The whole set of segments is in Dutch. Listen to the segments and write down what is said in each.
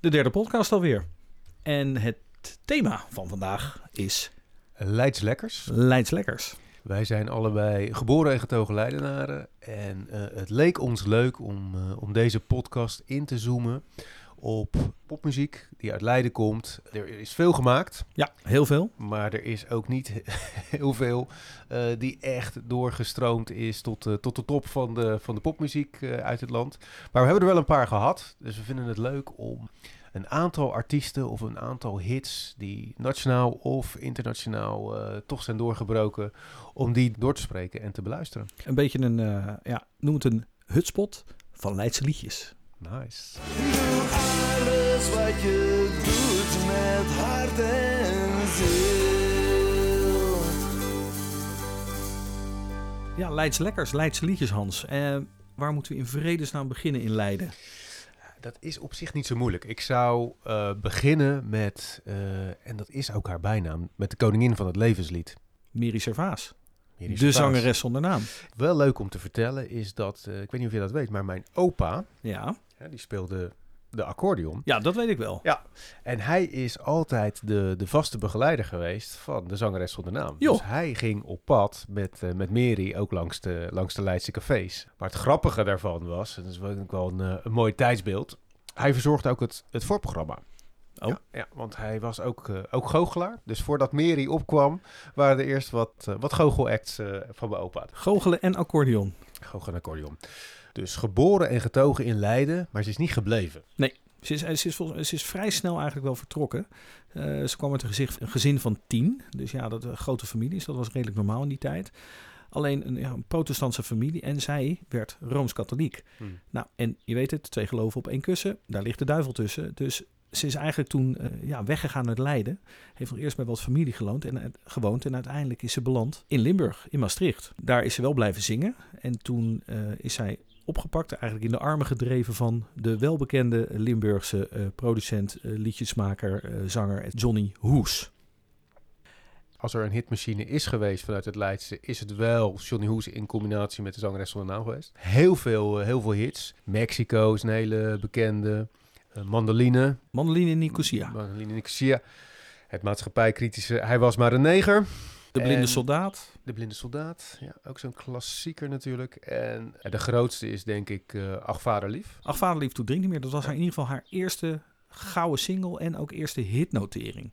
De derde podcast alweer. En het thema van vandaag is Leids Lekkers. Leids Lekkers. Wij zijn allebei geboren en getogen Leidenaren. En eh, het leek ons leuk om, eh, om deze podcast in te zoomen op popmuziek die uit Leiden komt. Er is veel gemaakt, Ja, heel veel. maar er is ook niet heel veel eh, die echt doorgestroomd is tot, eh, tot de top van de, van de popmuziek eh, uit het land. Maar we hebben er wel een paar gehad, dus we vinden het leuk om een aantal artiesten of een aantal hits die nationaal of internationaal toch zijn doorgebroken, om die door te spreken en te beluisteren. Een beetje een, ja, noem het een hutspot van Leidse liedjes. Nice. Doe alles wat je doet met hart en ziel. Ja, Leids Lekkers, Leidse liedjes, Hans. Eh, waar moeten we in vredesnaam beginnen in Leiden? Dat is op zich niet zo moeilijk. Ik zou eh, beginnen met, eh, en dat is ook haar bijnaam, met de koningin van het levenslied. Miri Servaas, Miri de zangeres zonder naam. Wel leuk om te vertellen is dat, eh, ik weet niet of je dat weet, maar mijn opa, Ja, die speelde de accordeon. ja dat weet ik wel. Ja, en hij is altijd de, de vaste begeleider geweest van de zangeres zonder naam. Dus hij ging op pad met, eh, met Mary ook langs de, langs de Leidse cafés. Maar het grappige daarvan was, en dat is wel, een, eh, een mooi tijdsbeeld, hij verzorgde ook het, het voorprogramma. Oh. Ja, ja, want hij was ook, eh, ook goochelaar. Dus voordat Mary opkwam, waren er eerst wat, uh, wat goochelacts uh, van mijn opa. Goochelen en accordeon. Goochel en accordeon. Dus geboren en getogen in Leiden, maar ze is niet gebleven. Ze is, ze, is volgens, ze is vrij snel eigenlijk wel vertrokken. Uh, ze kwam uit een, gezicht, een gezin van tien. Dus ja, dat een grote familie is. Dat was redelijk normaal in die tijd. Alleen een, ja, een protestantse familie. En zij werd Rooms-Katholiek. Hmm. Nou, en je weet het, twee geloven op één kussen. Daar ligt de duivel tussen. Dus ze is eigenlijk toen uh, ja, weggegaan uit Leiden. Heeft nog eerst bij wat familie gewoond en, uh, gewoond. En uiteindelijk is ze beland in Limburg, in Maastricht. Daar is ze wel blijven zingen. En toen uh, is zij opgepakt, eigenlijk in de armen gedreven van de welbekende Limburgse uh, producent, uh, liedjesmaker, uh, zanger Johnny Hoes. Als er een hitmachine is geweest vanuit het Leidse, is het wel Johnny Hoes in combinatie met de zangeres zonder naam geweest. Heel veel, heel veel hits. Mexico is een hele bekende. Mandoline. Mandoline Nicosia. Mandoline Nicosia. Het maatschappijkritische Hij was maar een neger. De blinde en soldaat. De blinde soldaat, ja, ook zo'n klassieker natuurlijk. En de grootste is denk ik uh, Ach Vader Lief. Ach Vader Lief, toen drink niet meer. Dat was haar in ieder geval haar eerste gouden single en ook eerste hitnotering.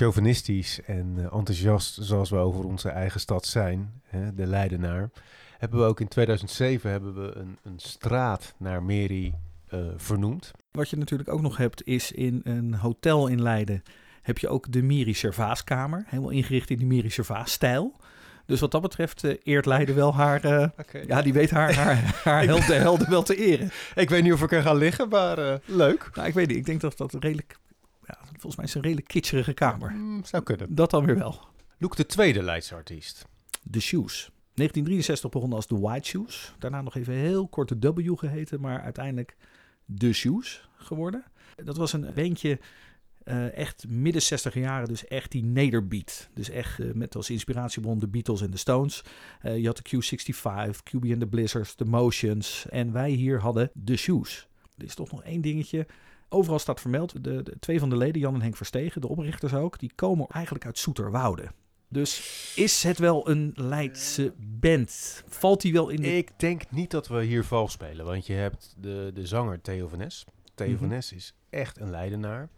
Chauvinistisch en uh, enthousiast zoals we over onze eigen stad zijn, hè, de Leidenaar, hebben we ook in 2007 hebben we een, een straat naar Mary uh, vernoemd. Wat je natuurlijk ook nog hebt is in een hotel in Leiden heb je ook de Miri Servaaskamer, helemaal ingericht in de Miri Servaas-stijl. Dus wat dat betreft uh, eert Leiden wel haar... Uh, okay. Ja, die weet haar, haar, haar helden, helden wel te eren. Ik weet niet of ik er ga liggen, maar uh, leuk. Nou, ik weet niet. Ik denk dat dat redelijk... Ja, volgens mij is een redelijk kitscherige kamer. Mm, zou kunnen. Dat dan weer wel. Loek de tweede Leidse artiest. The Shoes. 1963 begon als The White Shoes. Daarna nog even heel kort de W geheten, maar uiteindelijk The Shoes geworden. Dat was een beentje uh, echt midden 60 jaren, dus echt die nederbeat. Dus echt uh, met als inspiratiebron de Beatles en de Stones. Uh, je had de Q65, QB and the Blizzards, The Motions. En wij hier hadden The Shoes. Er is toch nog één dingetje. Overal staat vermeld, de, de, twee van de leden, Jan en Henk Verstegen, de oprichters ook, die komen eigenlijk uit Soeterwoude. Dus is het wel een Leidse band? Valt die wel in de... Ik denk niet dat we hier vals spelen, want je hebt de, de zanger Theo van Nes. Theo mm -hmm. van Nes is echt een Leidenaar.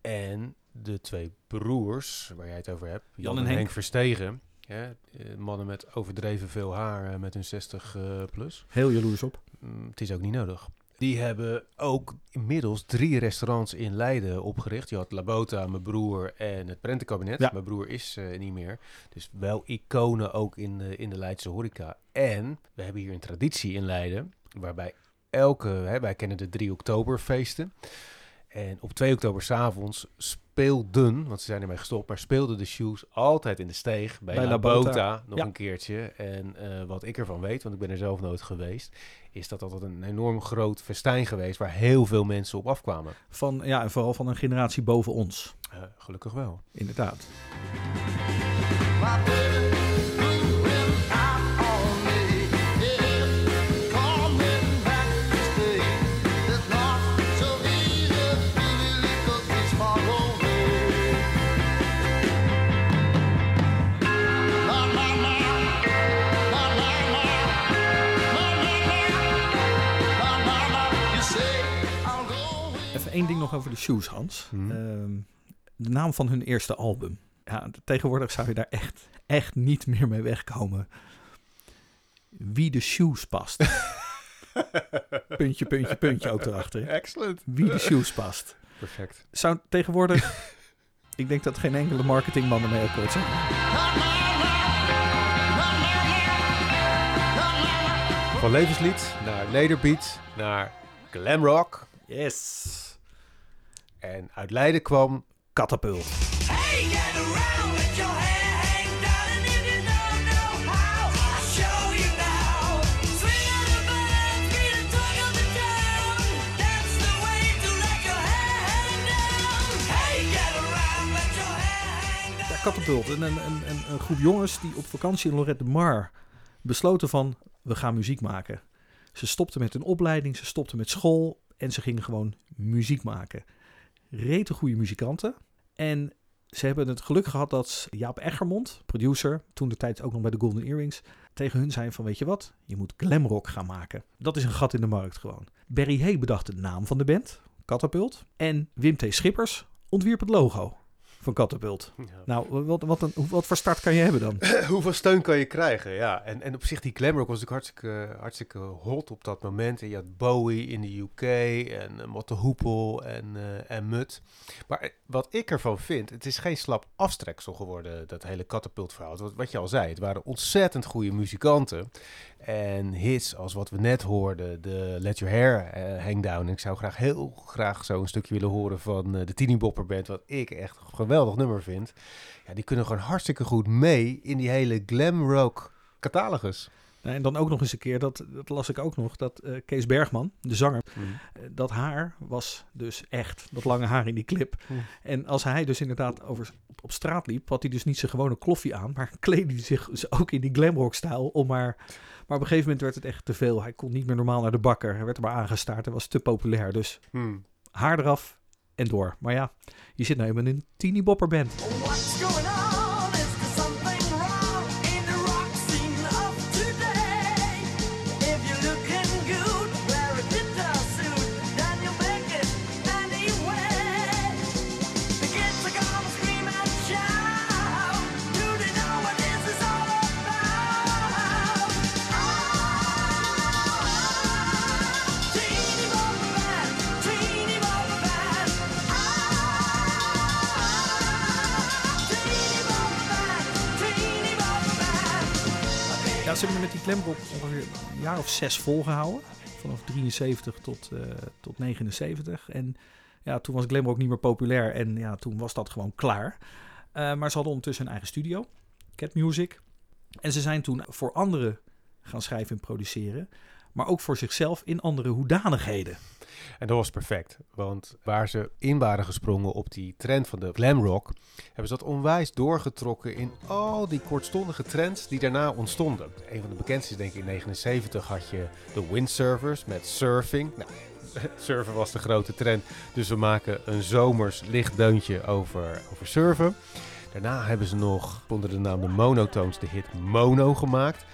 En de twee broers, waar jij het over hebt, Jan, Jan en, en Henk. Henk Verstegen. Ja, mannen met overdreven veel haar, met hun 60 uh, plus. Heel jaloers op. Mm, het is ook niet nodig. Die hebben ook inmiddels drie restaurants in Leiden opgericht. Je had Labota, mijn broer en het Prentenkabinet. Ja. Mijn broer is uh, niet meer. Dus wel iconen ook in de, in de Leidse horeca. En we hebben hier een traditie in Leiden waarbij elke, hè, wij kennen de 3 oktober feesten. En op 2 oktober s'avonds speelden, want ze zijn ermee gestopt, maar speelden de shoes altijd in de steeg bij, Bij La La Bota, Bota. nog Ja. een keertje. En eh, wat ik ervan weet, want ik ben er zelf nooit geweest, is dat altijd een enorm groot festijn geweest waar heel veel mensen op afkwamen. Van, ja, en vooral van een generatie boven ons. Eh, gelukkig wel. Inderdaad. Één ding nog over de Shoes, Hans. Mhm. Ehm, de naam van hun eerste album. Ja, tegenwoordig zou je daar echt, echt niet meer mee wegkomen. Wie de Shoes past. puntje, puntje, puntje ook erachter. Excellent. Wie de Shoes past. Perfect. Zou tegenwoordig... ik denk dat geen enkele marketingman ermee akkoord zijn. Van levenslied naar nederbeat naar glamrock. Yes. En uit Leiden kwam Catapult. Hey, get around with your hair hang down, and if you don't know how, I'll show you now. Swing on the buttons, be the talk of the town. That's the way to let your hair hang down. Hey, get around with your hair hang down. Ja, Catapult. Een, een, een, een- een groep jongens die op vakantie in Lorette de Mar besloten van... we gaan muziek maken. Ze stopten met hun opleiding, ze stopten met school... en ze gingen gewoon muziek maken. Rete goede muzikanten. En ze hebben het geluk gehad dat Jaap Eggermond, producer... toen de tijd ook nog bij de Golden Earrings... tegen hun zei van weet je wat, je moet glamrock gaan maken. Dat is een gat in de markt gewoon. Barry Hay bedacht de naam van de band, Catapult. En Wim T. Schippers ontwierp het logo van Catapult. Nou, wat, wat, een, hoe- wat voor start kan je hebben dan? Hoeveel steun kan je krijgen? Ja, en, en op zich die glamrock was natuurlijk hartstikke, hartstikke hot op dat moment. En je had Bowie in de UK en uh, Motte Hoepel en, eh, en Mut. Maar eh, wat ik ervan vind, het is geen slap afstreksel geworden, dat hele katapultverhaal. Wat, wat je al zei, het waren ontzettend goede muzikanten. En hits als wat we net hoorden, de Let Your Hair Hang Down. En ik zou graag heel graag zo een stukje willen horen van de Teeny Bopper Band, wat ik echt een geweldig nummer vind. Ja, die kunnen gewoon hartstikke goed mee in die hele glam rock catalogus. En dan ook nog eens een keer, dat, dat las ik ook nog, dat eh, Kees Bergman, de zanger, Mm. eh, dat haar was dus echt, dat lange haar in die clip. Hmm. En als hij dus inderdaad over, op, op straat liep, had hij dus niet zijn gewone kloffie aan, maar kleedde hij zich dus ook in die glamrock-stijl om maar... Maar op een gegeven moment werd het echt te veel. Hij kon niet meer normaal naar de bakker. Hij werd er maar aangestaard. Hij was te populair. Dus Hmm. haar eraf en door. Maar ja, je zit nou helemaal in een teeny bopper band. Glamrock ongeveer een jaar of zes volgehouden. Vanaf 73 tot, eh, tot 79. En ja, toen was glamrock niet meer populair. En ja, toen was dat gewoon klaar. Eh, maar ze hadden ondertussen een eigen studio. Cat Music. En ze zijn toen voor anderen gaan schrijven en produceren. Maar ook voor zichzelf in andere hoedanigheden. En dat was perfect. Want waar ze in waren gesprongen op die trend van de glamrock, hebben ze dat onwijs doorgetrokken in al die kortstondige trends die daarna ontstonden. Een van de bekendste is denk ik in 79 had je de windsurfers met surfing. Nou, surfen was de grote trend, dus we maken een zomers licht deuntje over, over surfen. Daarna hebben ze nog onder de naam de Monotones de hit Mono gemaakt.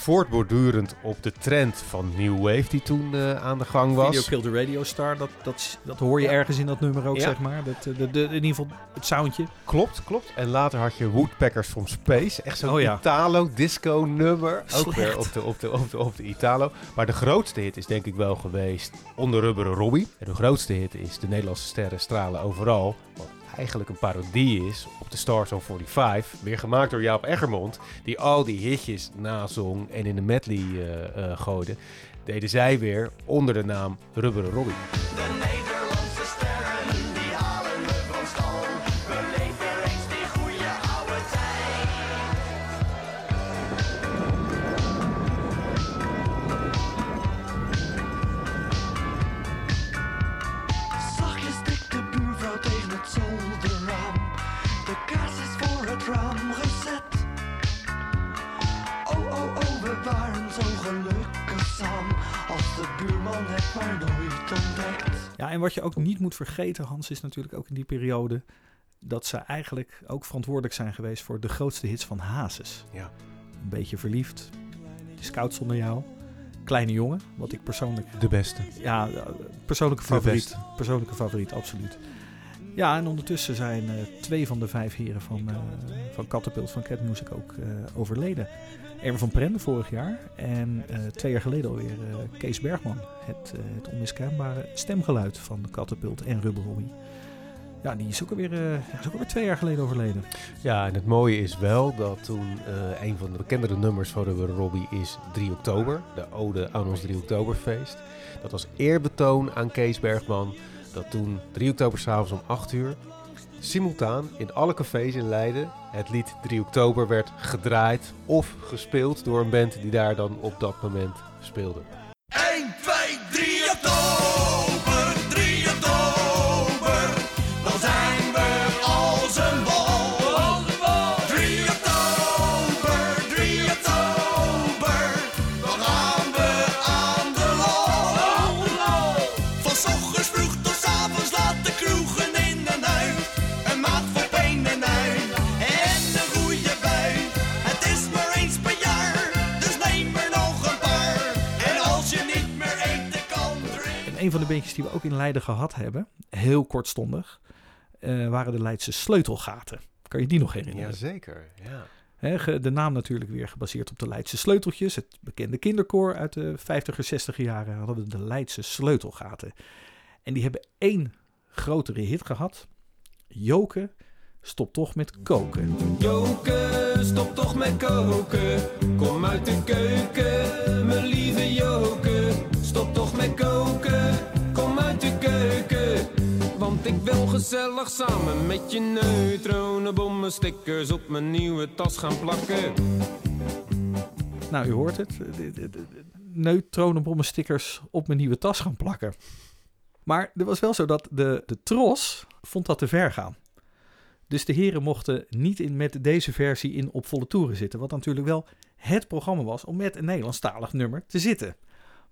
Voortbordurend op de trend van New Wave die toen eh, aan de gang was. Video Kill the Radio Star, dat, dat, dat hoor je Ja. ergens in dat nummer ook, Ja. zeg maar. Dat, eh, de, de, in ieder geval het soundje. Klopt, klopt. En later had je Woodpeckers from Space. Echt zo'n Oh ja. Italo-disco nummer. Ook weer op de, op, de, op, de, op de Italo. Maar de grootste hit is denk ik wel geweest Onder Rubberen Robbie. En de grootste hit is De Nederlandse Sterren Stralen Overal. Wat eigenlijk een parodie is op de Stars on 45. Weer gemaakt door Jaap Eggermond. Die al die hitjes nazong en in de medley eh, eh, gooide. deden zij weer onder de naam Rubberen Robbie. En wat je ook niet moet vergeten, Hans, is natuurlijk ook in die periode dat ze eigenlijk ook verantwoordelijk zijn geweest voor de grootste hits van Hazes. Ja. Een beetje verliefd, de scout zonder jou, kleine jongen, wat ik persoonlijk, De beste. ja, eh, persoonlijke favoriet, persoonlijke favoriet, absoluut. Ja, en ondertussen zijn eh, twee van de vijf heren van, eh van Catapult van Cat Music ook eh, overleden. Erwin van Prende vorig jaar en twee jaar geleden alweer Kees Bergman. Het, het onmiskenbare stemgeluid van Catapult en Rubber Robbie. Ja, die is ook alweer, is ook alweer twee jaar geleden overleden. Ja, en het mooie is wel dat toen een van de bekendere nummers van Rubber Robbie is 3 oktober. De ode aan ons 3 oktoberfeest. Dat was eerbetoon aan Kees Bergman. Dat toen 3 oktober s'avonds om 8 uur simultaan in alle cafés in Leiden het lied 3 oktober werd gedraaid of gespeeld door een band die daar dan op dat moment speelde. Een van de beentjes die we ook in Leiden gehad hebben, heel kortstondig, eh, waren de Leidse sleutelgaten. Kan je die nog herinneren? Jazeker, ja. Hè, ge- de naam natuurlijk weer gebaseerd op de Leidse sleuteltjes. Het bekende kinderkoor uit de 50er, 60er jaren hadden we de Leidse sleutelgaten. En die hebben één grotere hit gehad. Joke, stop toch met koken. Joke, stop toch met koken. Kom uit de keuken, mijn lieve Joke. Stop toch met koken, kom uit de keuken. Want ik wil gezellig samen met je neutronenbommen stickers op mijn nieuwe tas gaan plakken. Nou, u hoort het. Neutronenbommen stickers op mijn nieuwe tas gaan plakken. Maar er was wel zo dat de, de tros vond dat te ver gaan. Dus de heren mochten niet in, met deze versie in op volle toeren zitten. Wat natuurlijk wel het programma was om met een Nederlandstalig nummer te zitten.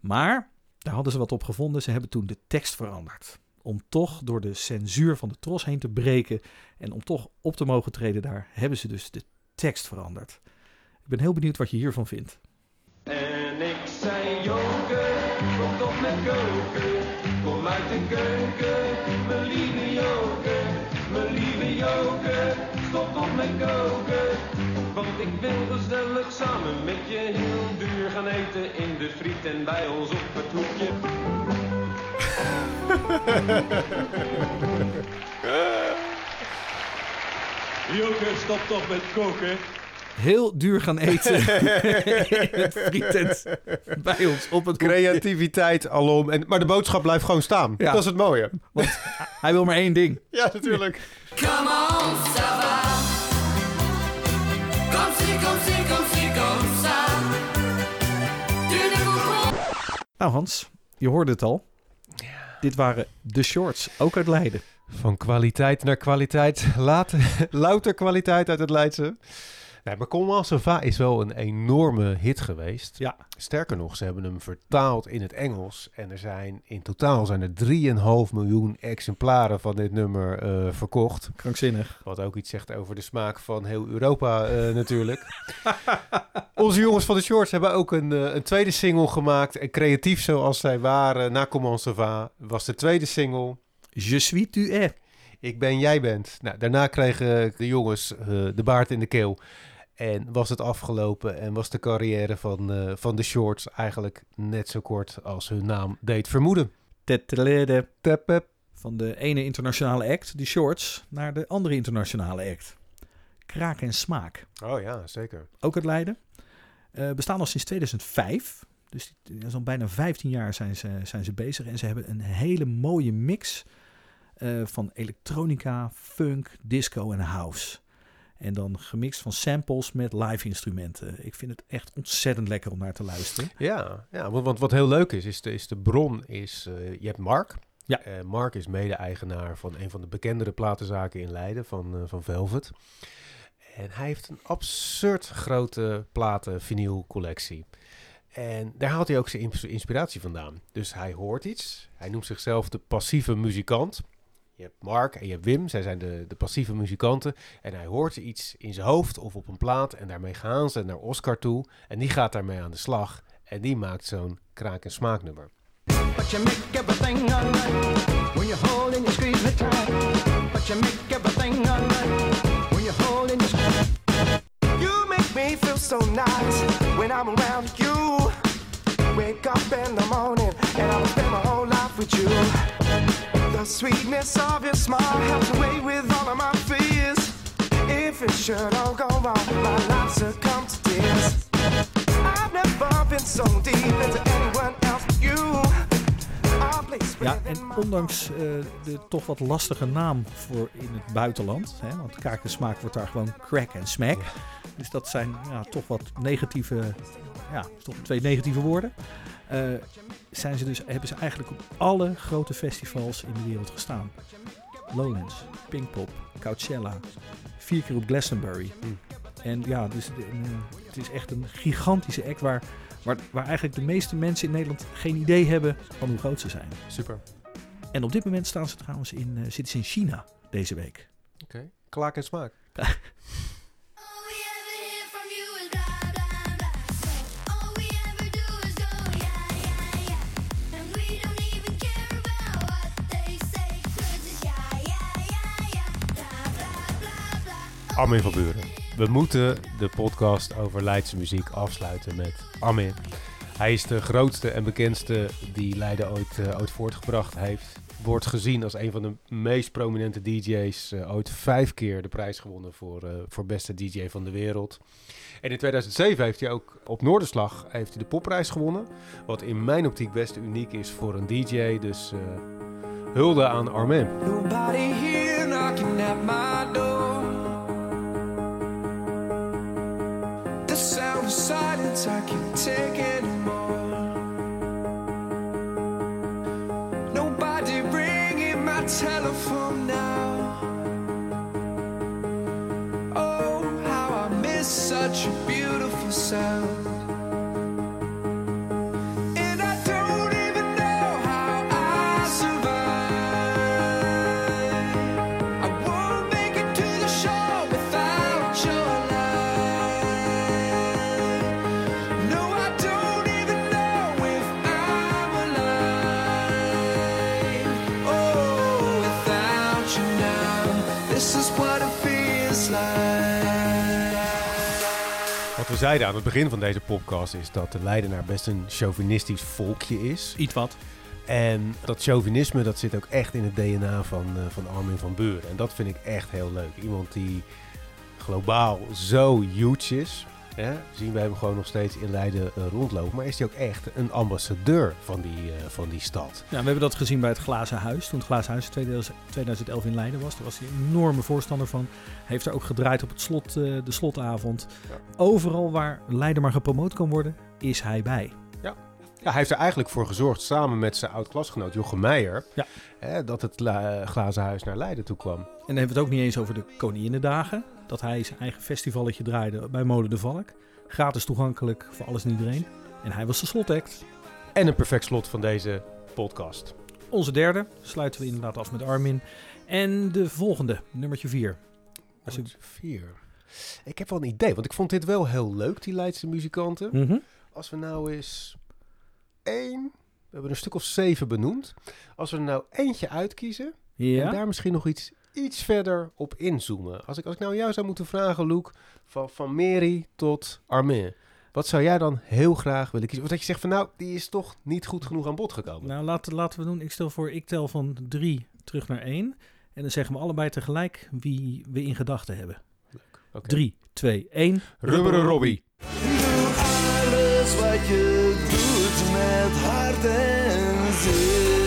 Maar daar hadden ze wat op gevonden. Ze hebben toen de tekst veranderd. Om toch door de censuur van de tros heen te breken. En om toch op te mogen treden daar, hebben ze dus de tekst veranderd. Ik ben heel benieuwd wat je hiervan vindt. En ik zei Joke, stop toch met koken. Kom uit de keuken, mijn lieve Joke. Mijn lieve Joke, stop toch met koken. Want ik wil gezellig samen met je heel duur gaan eten in de friet en bij ons op het hoekje. Joke, stop toch met koken. Heel duur gaan eten in het frietent bij ons op het hoekje. Creativiteit alom. En, maar de boodschap blijft gewoon staan. Ja. Dat is het mooie. Hij wil maar één ding. Ja, natuurlijk. Come on, ça Nou Hans, je hoorde het al. Dit waren de shorts, ook uit Leiden. Van kwaliteit naar kwaliteit. Later, louter kwaliteit uit het Leidse. Nee, maar Comment ça va is wel een enorme hit geweest. Ja. Sterker nog, ze hebben hem vertaald in het Engels. En er zijn in totaal zijn er 3,5 miljoen exemplaren van dit nummer eh, verkocht. Krankzinnig. Wat ook iets zegt over de smaak van heel Europa eh, natuurlijk. Onze jongens van de Shorts hebben ook een, eh, een tweede single gemaakt. En creatief zoals zij waren, na Comment ça va, was de tweede single... Je suis tu es. Ik ben, jij bent. Nou, daarna kregen de jongens de baard in de keel. En was het afgelopen en was de carrière van, eh, van de Shorts eigenlijk net zo kort als hun naam deed vermoeden. Tetelede. Van de ene internationale act, die shorts, naar de andere internationale act. Kraak en smaak. Oh ja, zeker. Ook uit Leiden. Eh, bestaan al sinds 2005. Dus zo'n bijna 15 jaar zijn ze, zijn ze bezig. En ze hebben een hele mooie mix eh, van elektronica, funk, disco en house. En dan gemixt van samples met live instrumenten. Ik vind het echt ontzettend lekker om naar te luisteren. Ja, ja want, wat heel leuk is, is de, is de bron is... eh, je hebt Mark. Ja. Eh, Mark is mede-eigenaar van een van de bekendere platenzaken in Leiden, van, eh, van Velvet. En hij heeft een absurd grote platen vinylcollectie. En daar haalt hij ook zijn ins- inspiratie vandaan. Dus hij hoort iets. Hij noemt zichzelf de passieve muzikant. Je hebt Mark en je hebt Wim. Zij zijn de, de passieve muzikanten. En hij hoort iets in zijn hoofd of op een plaat. En daarmee gaan ze naar Oscar toe. En die gaat daarmee aan de slag. En die maakt zo'n kraak- en smaaknummer. But you make everything alright when you hold and you squeeze me tight. But you make everything alright when you hold and you squeeze. You make me feel so nice when I'm around you. Wake up in the morning and I'll spend my whole life with you. The sweetness of your smile helps away with all of my fears. If it should all go wrong, my life succumbs to tears. I've never been so deep into anyone else but you. Ja, en ondanks eh, de toch wat lastige naam voor in het buitenland, hè, want kaak en smaak wordt daar gewoon crack en smack. Dus dat zijn ja, toch wat negatieve, ja, toch twee negatieve woorden. Eh, zijn ze dus, hebben ze eigenlijk op alle grote festivals in de wereld gestaan. Lowlands, Pinkpop, Coachella, vier keer op Glastonbury. Hmm. En ja, dus eh, het is echt een gigantische act waar, waar, waar eigenlijk de meeste mensen in Nederland geen idee hebben van hoe groot ze zijn. Super. En op dit moment staan ze trouwens in, eh, zitten ze in China deze week. Oké. Klaak en smaak. Armin van Buren. We moeten de podcast over Leidse muziek afsluiten met Armin. Hij is de grootste en bekendste die Leiden ooit, eh, ooit voortgebracht heeft. Wordt gezien als een van de meest prominente DJ's. eh, ooit vijf keer de prijs gewonnen voor, eh, voor beste DJ van de wereld. En in 2007 heeft hij ook op Noorderslag heeft hij de popprijs gewonnen. Wat in mijn optiek best uniek is voor een DJ. Dus eh, hulde aan Armin. Nobody here knocking at my door. Silence I can't take anymore. Nobody ringing my telephone now. Oh, how I miss such a beautiful sound. Wat we zeiden aan het begin van deze podcast is dat de Leidenaar best een chauvinistisch volkje is. Iets wat. En dat chauvinisme dat zit ook echt in het DNA van, eh, van Armin van Buren. En dat vind ik echt heel leuk. Iemand die globaal zo huge is. Hè? Zien wij hem gewoon nog steeds in Leiden eh, rondlopen. Maar is hij ook echt een ambassadeur van die, eh, van die stad. Ja, we hebben dat gezien bij het Glazen Huis. Toen het Glazen Huis in 2000 2011 in Leiden was. Daar was hij een enorme voorstander van. Heeft er ook gedraaid op het slot, eh, de slotavond. Ja. Overal waar Leiden maar gepromoot kan worden, is hij bij. Ja, hij heeft er eigenlijk voor gezorgd, samen met zijn oud-klasgenoot Jochem Meijer, Ja. hè, dat het la- glazen huis naar Leiden toe kwam. En dan hebben we het ook niet eens over de Koninginnedagen. Dat hij zijn eigen festivalletje draaide bij Molen de Valk. Gratis toegankelijk voor alles en iedereen. En hij was de slotact. En een perfect slot van deze podcast. Onze derde sluiten we inderdaad af met Armin. En de volgende, nummertje vier. Goed, vier. Ik heb wel een idee, want ik vond dit wel heel leuk, die Leidse muzikanten. Mhm. Als we nou eens één, we hebben een stuk of zeven benoemd. Als we er nou eentje uitkiezen en Ja. daar misschien nog iets, iets verder op inzoomen. Als ik, als ik nou jou zou moeten vragen, Luc, van, van Mary tot Armin. Wat zou jij dan heel graag willen kiezen? Of dat je zegt van nou, die is toch niet goed genoeg aan bod gekomen. Nou, laten, laten we doen. Ik stel voor, ik tel van drie terug naar één. En dan zeggen we allebei tegelijk wie we in gedachten hebben. Oké. Drie, twee, één. Rubberen Robbie. Doe alles wat je doet met hart en ziel.